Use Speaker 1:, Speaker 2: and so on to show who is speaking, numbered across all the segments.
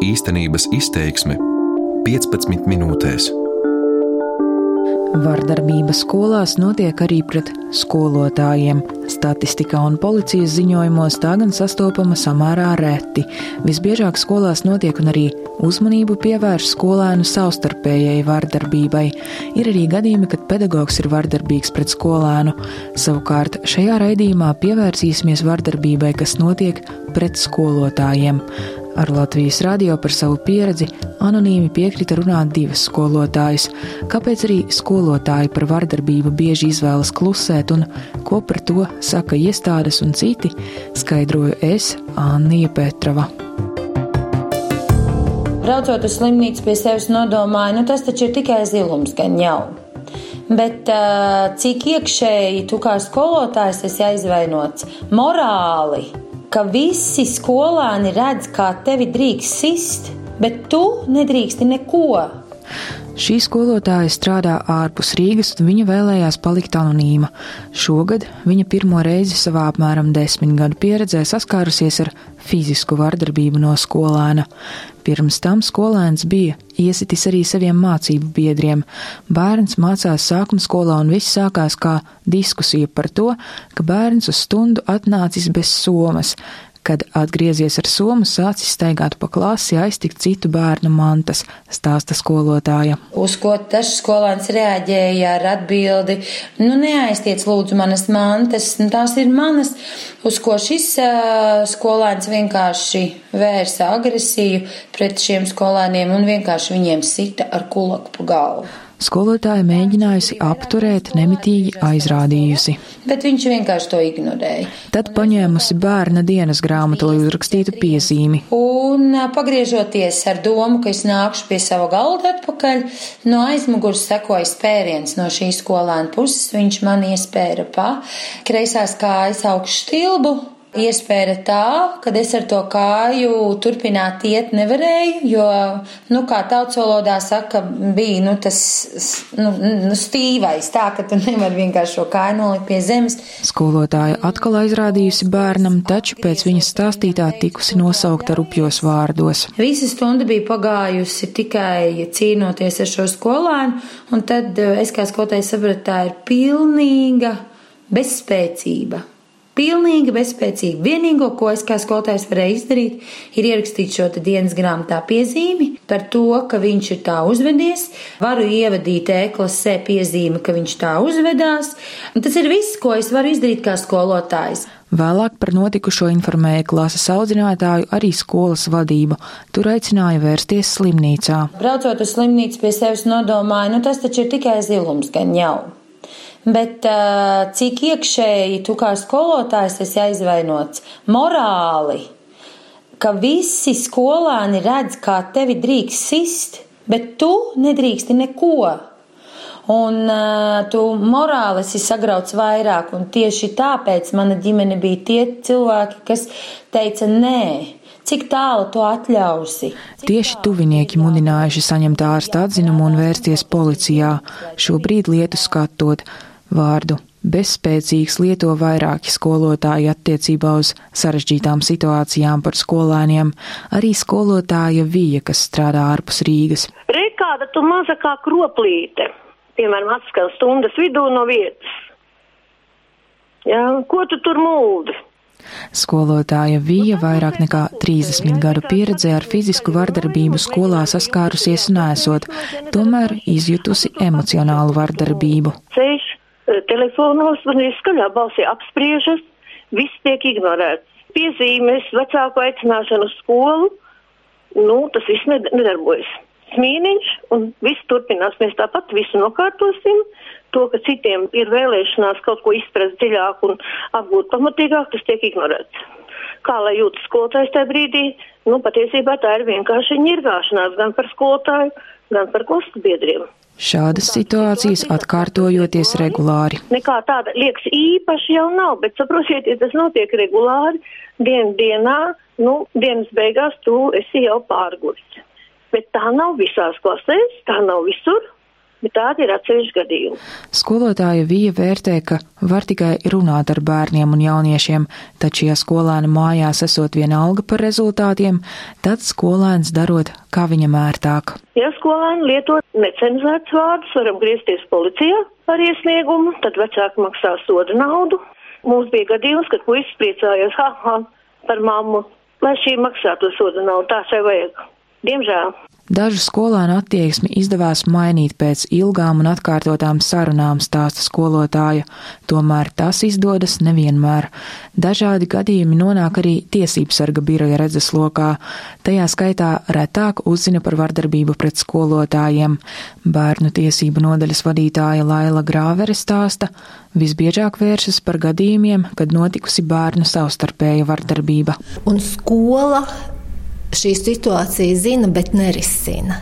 Speaker 1: Īstenības izteiksme 15 minūtēs.
Speaker 2: Vardarbība skolās notiek arī pret skolotājiem. Statistikā un policijas ziņojumos tā gan sastopama samērā reti. Visbiežāk skolās notiek un arī uzmanību pievērš skolēnu savstarpējai vardarbībai. Ir arī gadījumi, kad pedagogs ir vardarbīgs pret skolēnu. Savukārt šajā raidījumā pievērsīsimies vardarbībai, kas notiek pret skolotājiem. Ar Latvijas radio par savu pieredzi anonīmi piekrita runāt divas skolotājas. Kāpēc arī skolotāji par vardarbību bieži izvēlas klusēt un ko par to saka iestādes un citi, skaidroju es, Annija Petrava.
Speaker 3: Braucot uz slimnīcu pie sevis nodomāju, nu tas taču ir tikai zilums, gan jau. Bet cik iekšēji tu kā skolotājs esi aizvainots morāli, ka visi skolāni redz, kā tevi drīkst sist, bet tu nedrīksti neko.
Speaker 2: Šī skolotāja strādā ārpus Rīgas, un viņa vēlējās palikt anonīma. Šogad viņa pirmo reizi savā apmēram desmit gadu pieredzē saskārusies ar fizisku vardarbību no skolēna. Pirms tam skolēns bija iesitis arī saviem mācību biedriem. Bērns mācās sākuma skolā un viss sākās kā diskusija par to, ka bērns uz stundu atnācis bez somas. Kad atgriezies ar somu, sācis staigāt pa klasi, aiztikt citu bērnu mantas, stāsta skolotāja.
Speaker 3: Uz ko tas skolēns reaģēja ar atbildi, nu neaiztiec lūdzu manas mantas, nu, tās ir manas, uz ko šis uh, skolēns vienkārši vērsa agresiju pret šiem skolēniem un vienkārši viņiem sita ar kulaku pa galvu.
Speaker 2: Skolotāja mēģinājusi apturēt, nemitīgi aizrādījusi.
Speaker 3: Bet viņš vienkārši to ignorēja.
Speaker 2: Tad paņēmusi bērna dienas grāmatu, lai uzrakstītu piezīmi.
Speaker 3: Un pagriežoties ar domu, ka es nākšu pie sava galda atpakaļ, no aizmugures sekoja spēriens no šīs skolēna puses. Viņš man iespēra pa kreisās kājas augšu stilbu Iespēja tā, ka es ar to kāju turpināt iet nevarēju, jo, nu, kā tautsvalodā saka, bija, nu, tas, nu, nu stīvais, tā, ka tu nevari vienkārši šo kāju nolikt pie zemes.
Speaker 2: Skolotāja atkal aizrādījusi bērnam, taču pēc viņas stāstītā tikusi nosaukta rupjos vārdos.
Speaker 3: Visa stunda bija pagājusi tikai cīnoties ar šo skolēnu, un tad eh, es kā skolotāja sapratu, tā ir pilnīga bezspēcība pilnīgi bezspēcīgi. Vienīgo, ko es kā skolotājs varēju izdarīt, ir ierakstīt šo dienas grāmatā piezīmi par to, ka viņš ir tā uzvedies. Varu ievadīt e-klasē piezīmi, ka viņš tā uzvedās. Un tas ir viss, ko es varu izdarīt kā skolotājs.
Speaker 2: Vēlāk par notikušo informēja klases audzinātāju arī skolas vadība. Tur aicināja vērsties slimnīcā.
Speaker 3: Braucot uz slimnīcu pie sevis nodomāju, nu tas taču ir tikai zilums, gan jau bet cik iekšēji tu kā skolotājs esi aizvainots morāli, ka visi skolāni redz, kā tevi drīkst sist, bet tu nedrīksti neko. Un uh, tu morāli esi sagrauts vairāk, un tieši tāpēc mana ģimene bija tie cilvēki, kas teica nē. Cik tālu to atļausi?
Speaker 2: Tieši tuvinieki mudinājuši saņemt ārsta atzinumu un vērsties policijā. Šobrīd lietu skatot, Vārdu bezspēcīgs lieto vairāki skolotāji attiecībā uz sarežģītām situācijām par skolēniem, arī skolotāja Vija, kas strādā ārpus Rīgas.
Speaker 4: Rekāda tu maza kā kroplīte, piemēram, atskan stundas vidū no vietas. Jā, ko tu tur mūdi?
Speaker 2: Skolotāja Vija vairāk nekā 30 gadu pieredzē ar fizisku vardarbību skolā saskārusies un esot, tomēr izjutusi emocionālu vardarbību.
Speaker 4: Ceļš telefonos un skaļā balsī apspriežas, viss tiek ignorēts. Piezīmes, vecāku aicināšanu uz skolu, nu, tas viss nedarbojas. Smīniņš un viss turpinās. Mēs tāpat visu nokārtosim. To, ka citiem ir vēlēšanās kaut ko izprast dziļāk un apgūt pamatīgāk, tas tiek ignorēts. Kā lai jūtas skolotājs tajā brīdī? Nu, patiesībā tā ir vienkārši ņirgāšanās gan par skolotāju, gan par klases biedriem.
Speaker 2: Šādas situācijas atkārtojoties regulāri.
Speaker 4: Nekā tāda liekas īpaši jau nav, bet saprotiet, ja tas notiek regulāri, dien dienā, nu, dienas beigās tu esi jau pārguris. Bet tā nav visās klasēs, tā nav visur. Bet tādi ir atsevišķi gadījumi.
Speaker 2: Skolotāja Vija vērtē, ka var tikai runāt ar bērniem un jauniešiem, taču, ja skolēni mājās esot vienalga par rezultātiem, tad skolēns darot, kā viņam ērtāk.
Speaker 4: Ja skolēni lietot necenzēts vārdus, varam griezties policijā ar iesniegumu, tad vecāki maksā soda naudu. Mums bija gadījums, kad puisis priecājās, ha, ha, par mammu, lai šī maksā to soda naudu, tā šai vajag. Diemžēl.
Speaker 2: Dažu skolēnu attieksmi izdevās mainīt pēc ilgām un atkārtotām sarunām, stāsta skolotāja, tomēr tas izdodas nevienmēr. Dažādi gadījumi nonāk arī tiesību sarga biroja redzeslokā, tajā skaitā retāk uzzina par vardarbību pret skolotājiem. Bērnu tiesību nodaļas vadītāja Laila Grāvere stāsta, visbiežāk vēršas par gadījumiem, kad notikusi bērnu savstarpēja vardarbība.
Speaker 5: Un skola šī situācija zina, bet nerisina.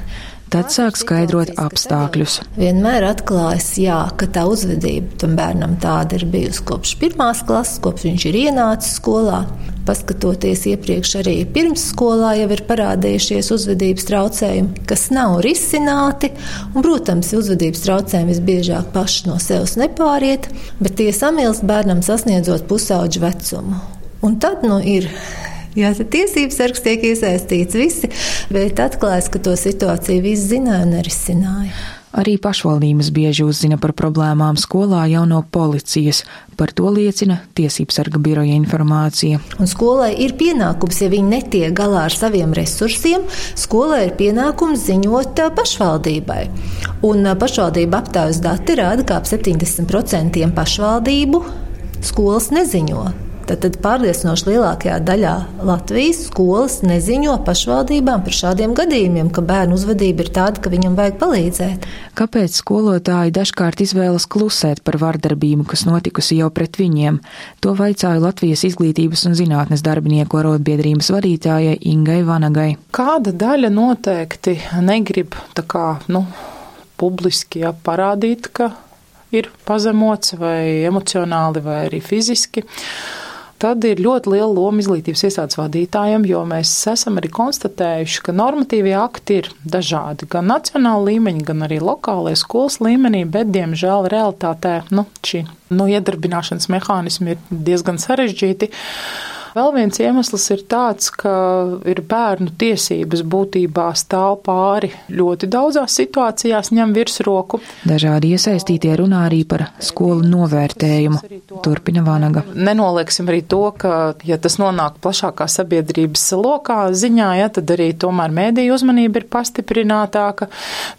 Speaker 2: Tad sāk skaidrot apstākļus.
Speaker 5: Vienmēr atklājas, jā, ka tā uzvedība tam bērnam tāda ir bijusi kopš pirmās klases, kopš viņš ir ienācis skolā. Paskatoties iepriekš, arī pirmsskolā jau ir parādījušies uzvedības traucējumi, kas nav risināti. Un, protams, uzvedības traucējumi visbiežāk paši no sevis nepāriet, bet tie samilst bērnam sasniedzot pusauģu vecumu. Un tad nu, ir Jā, tad tiesības sargs tiek iesaistīts visi, bet atklājas, ka to situāciju visi zināja un nerisināja.
Speaker 2: Arī pašvaldības bieži uzzina par problēmām skolā jau no policijas. Par to liecina Tiesību sarga biroja informācija.
Speaker 5: Un skolai ir pienākums, ja viņi netiek galā ar saviem resursiem, skolai ir pienākums ziņot pašvaldībai. Un pašvaldība aptaujas dati rāda, ka ap 70% pašvaldību skolas neziņo Tad, tad pārliecinoši lielākajā daļā Latvijas skolas neziņo pašvaldībām par šādiem gadījumiem, ka bērnu uzvedība ir tāda, ka viņam vajag palīdzēt.
Speaker 2: Kāpēc skolotāji dažkārt izvēlas klusēt par vardarbību, kas notikusi jau pret viņiem? To vaicāju Latvijas izglītības un zinātnes darbinieku arotbiedrības vadītājai Ingai Vanagai.
Speaker 6: Kāda daļa noteikti negrib tā kā, nu, publiski ja, parādīt, ka ir pazemots vai emocionāli vai arī fiziski tad ir ļoti liela loma izglītības iestādes vadītājiem, jo mēs esam arī konstatējuši, ka normatīvie akti ir dažādi, gan nacionāla līmeņa, gan arī lokālajā skolas līmenī, bet, diemžēl, realitātē nu, šī nu, iedarbināšanas mehānismi ir diezgan sarežģīti. Vēl viens iemesls ir tāds, ka ir bērnu tiesības būtībā stāv pāri ļoti daudzās situācijās, ņem virsroku.
Speaker 2: Dažādi iesaistītie runā arī par skolu novērtējumu. Turpina Vanaga.
Speaker 6: Nenolieksim arī to, ka, ja tas nonāk plašākā sabiedrības lokā ziņā, ja, tad arī tomēr mēdīju uzmanība ir pastiprinātāka,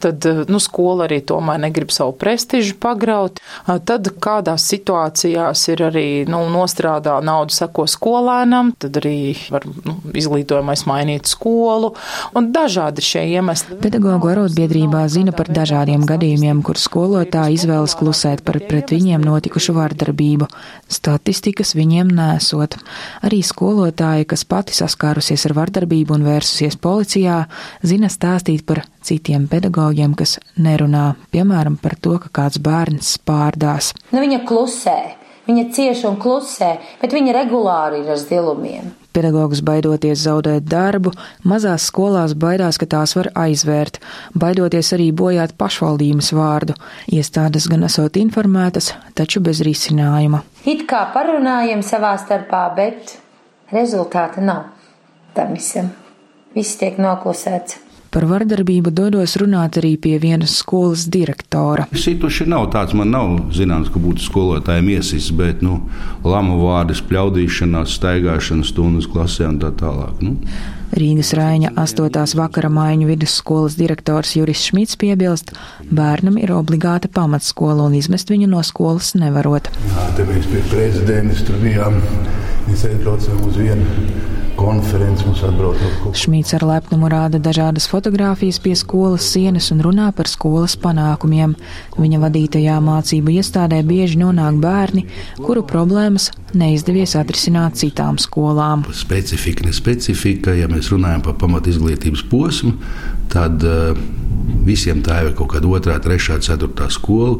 Speaker 6: tad, nu, skola arī tomēr negrib savu prestižu pagraut, tad kādās situācijās ir arī, nu, nostrādā naudu sako skolēni, bērnam, tad arī var nu, izglītojamais mainīt skolu un dažādi šie iemesli.
Speaker 2: Pedagoģu arotbiedrībā zina par dažādiem gadījumiem, kur skolotāji izvēlas klusēt par pret viņiem notikušu vardarbību. Statistikas viņiem nesot. Arī skolotāji, kas pati saskārusies ar vardarbību un vērsusies policijā, zina stāstīt par citiem pedagogiem, kas nerunā, piemēram, par to, ka kāds bērns pārdās.
Speaker 3: Nu, viņa klusē. Viņa cieši un klusē, bet viņa regulāri ir ar zilumiem.
Speaker 2: Pedagogs baidoties zaudēt darbu, mazās skolās baidās, ka tās var aizvērt, baidoties arī bojāt pašvaldības vārdu. Iestādes gan esot informētas, taču bez risinājuma.
Speaker 3: It kā parunājam savā starpā, bet rezultāta nav tam visam. Viss tiek noklusēts.
Speaker 2: Par vardarbību dodos runāt arī pie vienas skolas direktora.
Speaker 7: Situši nav tāds, man nav zināms, ka būtu skolotājiem iesis, bet nu, lama vārdas, pļaudīšanās, staigāšanas stundas klasē un tā tālāk. Nu.
Speaker 2: Rīgas Raiņa 8. vakara maiņu vidusskolas direktors Juris Šmits piebilst, bērnam ir obligāta pamatskola un izmest viņu no skolas nevarot.
Speaker 8: Jā, te mēs pie prezidentes tur bijām, mēs aizbraucām uz vienu konferences mums atbrauc.
Speaker 2: Šmīts ar lepnumu rāda dažādas fotogrāfijas pie skolas sienas un runā par skolas panākumiem. Viņa vadītajā mācību iestādē bieži nonāk bērni, kuru problēmas neizdevies atrisināt citām skolām.
Speaker 7: Specifika, ne specifika, ja mēs runājam par pamat izglītības posmu, tad uh, visiem tā ir kaut kāda otrā, trešā, ceturtā skola,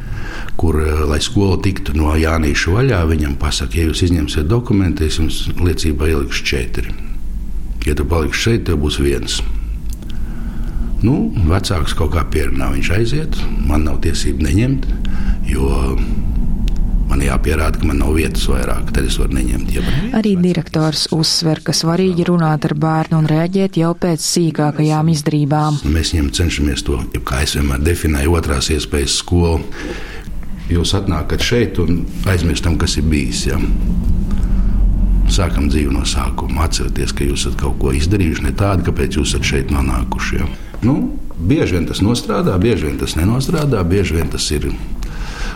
Speaker 7: kur, uh, lai skola tiktu no Jānīša vaļā, viņam pasaka, ja jūs izņemsiet dokumentus, jums liecībā ielikšu četri. Ja tu paliksi šeit, tev būs viens. Nu, vecāks kaut kā pierunā, viņš aiziet. Man nav tiesību neņemt, jo man jāpierāda, ka man nav vietas vairāk. Tad es varu neņemt. Ja
Speaker 2: Arī direktors uzsver, ka svarīgi runāt ar bērnu un rēģēt jau pēc sīkākajām izdarībām.
Speaker 7: Mēs viņam cenšamies to, kā es vienmēr definēju, otrās iespējas skolu. Jūs atnākat šeit un aizmirstam, kas ir bijis. Ja? Sākam dzīvi no sākuma. Atcerieties, ka jūs esat kaut ko izdarījuši ne tādu, kāpēc jūs esat šeit nonākuši. Nu, bieži vien tas nostrādā, bieži vien tas nenostrādā, bieži vien tas ir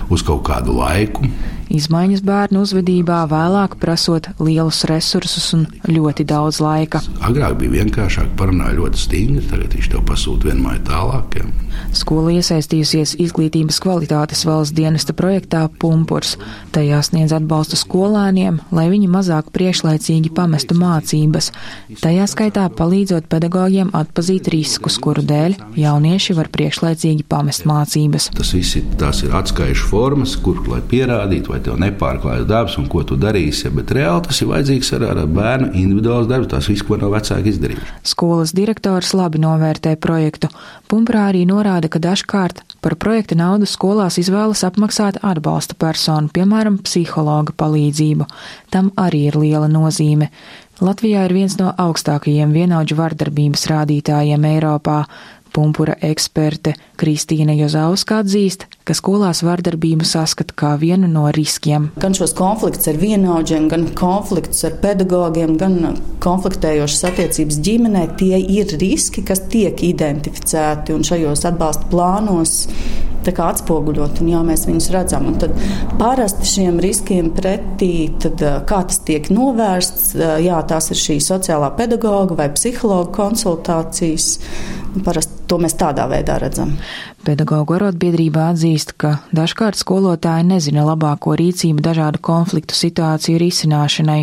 Speaker 7: uz kaut kādu laiku.
Speaker 2: Izmaiņas bērnu uzvedībā vēlāk prasot lielus resursus un ļoti daudz laika.
Speaker 7: Agrāk bija vienkāršāk, parunāja ļoti stingri, tagad viņš tev pasūta vienmaiņu tālāk. Ja.
Speaker 2: Skola iesaistījusies izglītības kvalitātes valsts dienesta projektā Pumpurs. Tajā sniedz atbalstu skolēniem, lai viņi mazāk priekšlaicīgi pamestu mācības. Tajā skaitā palīdzot pedagogiem atpazīt riskus, kuru dēļ jaunieši var priekšlaicīgi pamest mācības.
Speaker 7: Tas viss ir, ir atskaišu formas, kur lai pierādītu, vai tev nepārklājas darbs un ko tu darīsi. Bet reāli tas ir vajadzīgs ar, ar bērnu individuāls darbs, tas viss, ko no vecāki izdarījuši.
Speaker 2: Skolas direktors labi novērtē projektu. Pumprā arī norāda, ka dažkārt par projekta naudu skolās izvēlas apmaksāt atbalsta personu, piemēram, psihologa palīdzību. Tam arī ir liela nozīme. Latvijā ir viens no augstākajiem vienaudžu vardarbības rādītājiem Eiropā. Pumpura eksperte Kristīna Jozauska atzīst, ka skolās vardarbību saskata kā vienu no riskiem.
Speaker 9: Gan šos konfliktus ar vienaudžiem, gan konfliktus ar pedagogiem, gan konfliktējošas attiecības ģimenē, tie ir riski, kas tiek identificēti un šajos atbalsta plānos atspoguļot, un jā, mēs viņus redzam. Un tad parasti šiem riskiem pretī, tad, kā tas tiek novērsts, jā, tās ir šī sociālā pedagoga vai psihologa konsultācijas. Parasti to mēs tādā veidā redzam.
Speaker 2: Pedagoģa arotbiedrība atzīst, ka dažkārt skolotāji nezina labāko rīcību dažādu konfliktu situāciju risināšanai.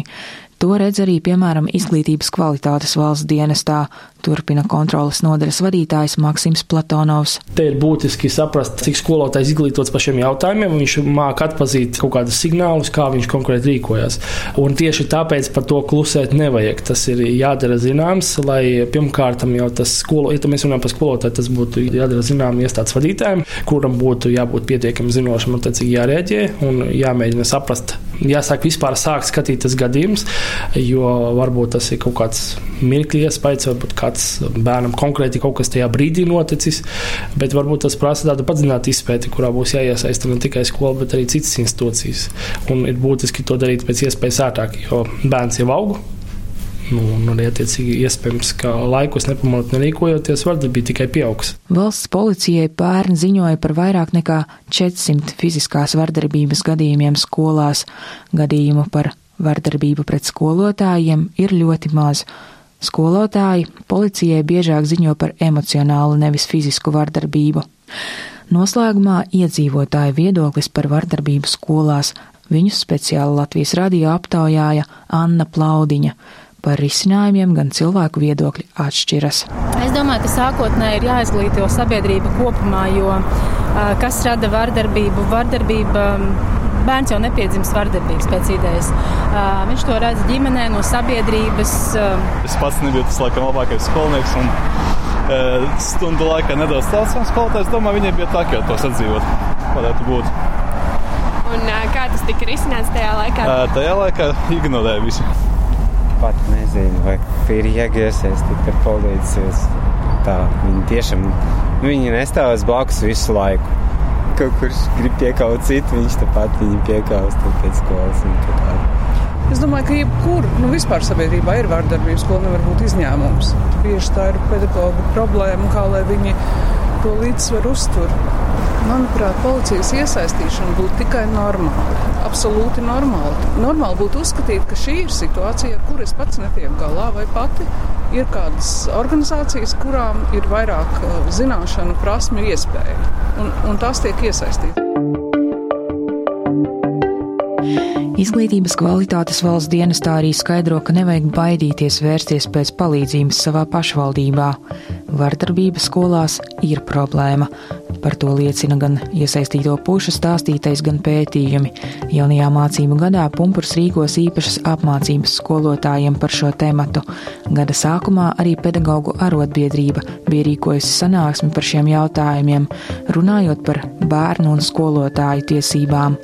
Speaker 2: To redz arī, piemēram, izglītības kvalitātes valsts dienestā, Turpina kontrolas nodaļas vadītājs Maksims Platonovs.
Speaker 10: Te ir būtiski saprast, cik skolotājs izglītots par šiem jautājumiem. Viņš māca atpazīt kaut kādus signālus, kā viņš konkrēti rīkojas. Un tieši tāpēc par to klusēt nevajag. Tas ir jādara zināms, lai pirmkārt jau tas skolo, ja mēs runājam par skolotāju, tas būtu jādara zinām iestādes vadītājiem, kuram būtu jābūt pietiekami zinošam un tācīgi jārēģē un jāmēģina saprast. Jāsāk vispār sākt skatīties gadījumus, jo varbūt tas ir kaut kāds mirkļa iespējas, varbūt kā kāds bērnam konkrēti kaut kas tajā brīdī noticis, bet varbūt tas prasa tādu padziļinātu izpēti, kurā būs jāiesaista ne tikai skola, bet arī citas institūcijas. Un ir būtiski to darīt pēc iespējas ātrāk, jo bērns jau aug. Nu, un arī attiecīgi iespējams, ka laikus nepamanot nerīkojoties, vardarbība tikai pieaugs.
Speaker 2: Valsts policijai pērn ziņoja par vairāk nekā 400 fiziskās vardarbības gadījumiem skolās. Gadījumu par vardarbību pret skolotājiem ir ļoti maz. Skolotāji policijai biežāk ziņo par emocionālu, nevis fizisku vardarbību. Noslēgumā iedzīvotāju viedoklis par vardarbību skolās viņus speciāli Latvijas radio aptaujāja Anna Plaudiņa. Par risinājumiem gan cilvēku viedokļi atšķiras.
Speaker 11: Es domāju, ka sākotnēji ir jāizglīto sabiedrība kopumā, jo kas rada vardarbību? Vardarbība bērns jau nepiedzimst vardarbīgs pēc idejas. Uh, viņš to redz ģimenē, no sabiedrības.
Speaker 12: Uh. Es pats nebiju tas laikam labākais skolnieks. Un... Stundu laikā nedaudz tāds - skolotājs. Domāju, viņiem bija tā, ka jau to sadzīvot. Varētu būt.
Speaker 13: Un kā tas tika risināts tajā laikā?
Speaker 12: Tajā laikā ignorēja visu.
Speaker 14: Pat nezinu, vai ir iesaistīti, ka palīdzēs. Tā viņi tiešām viņi nestāvēs blakus visu laiku kaut kurš grib piekaut citu, viņš tāpat viņu piekaus pēc skolas.
Speaker 15: Es domāju, ka jebkur nu, vispār sabiedrībā ir vārdarbības, ko nevar būt izņēmums. Bieži tā ir pedagoģa problēma, kā lai viņi to līdzsvaru uztur. Manuprāt, policijas iesaistīšana būtu tikai normāla. Absolūti normāli. Normāli būtu uzskatīt, ka šī ir situācija, ar kuru es pats netieku galā, vai pati ir kādas organizācijas, kurām ir vairāk uh, zināšanu, prasmu, iespēju, un, un tās tiek iesaistītas.
Speaker 2: Izglītības kvalitātes valsts dienestā arī skaidro, ka nevajag baidīties vērsties pēc palīdzības savā pašvaldībā. Vardarbība skolās ir problēma. Par to liecina gan iesaistīto pušu stāstītais, gan pētījumi. Jaunajā mācību gadā Punkurs rīkos īpašas apmācības skolotājiem par šo tematu. Gada sākumā arī pedagoģu arotbiedrība bija rīkojusi sanāksmi par šiem jautājumiem, runājot par bērnu un skolotāju tiesībām.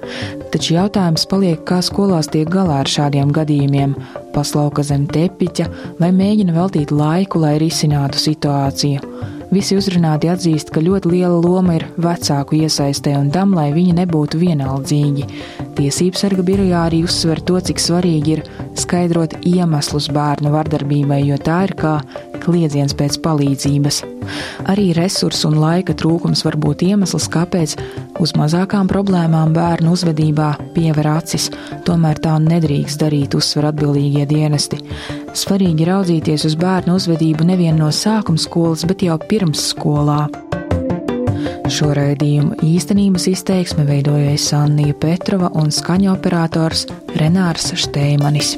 Speaker 2: Taču jautājums paliek, kā skolās tiek galā ar šādiem gadījumiem, paslauka zem tepiņa vai mēģina veltīt laiku, lai risinātu situāciju. Visi uzrunāti atzīst, ka ļoti liela loma ir vecāku iesaistē un tam, lai viņi nebūtu vienaldzīgi. Tiesības sarga birojā arī uzsver to, cik svarīgi ir skaidrot iemeslus bērnu vardarbībai, jo tā ir kā kliedziens pēc palīdzības. Arī resursu un laika trūkums var būt iemesls, kāpēc uz mazākām problēmām bērnu uzvedībā piever acis, tomēr tā nedrīkst darīt, uzsver atbildīgie dienesti. Svarīgi raudzīties uz bērnu uzvedību nevien no sākuma skolas, bet jau pirms skolā. Šo raidījumu īstenības izteiksme veidoja Sannija Petrova un skaņoperators Renārs Šteimanis.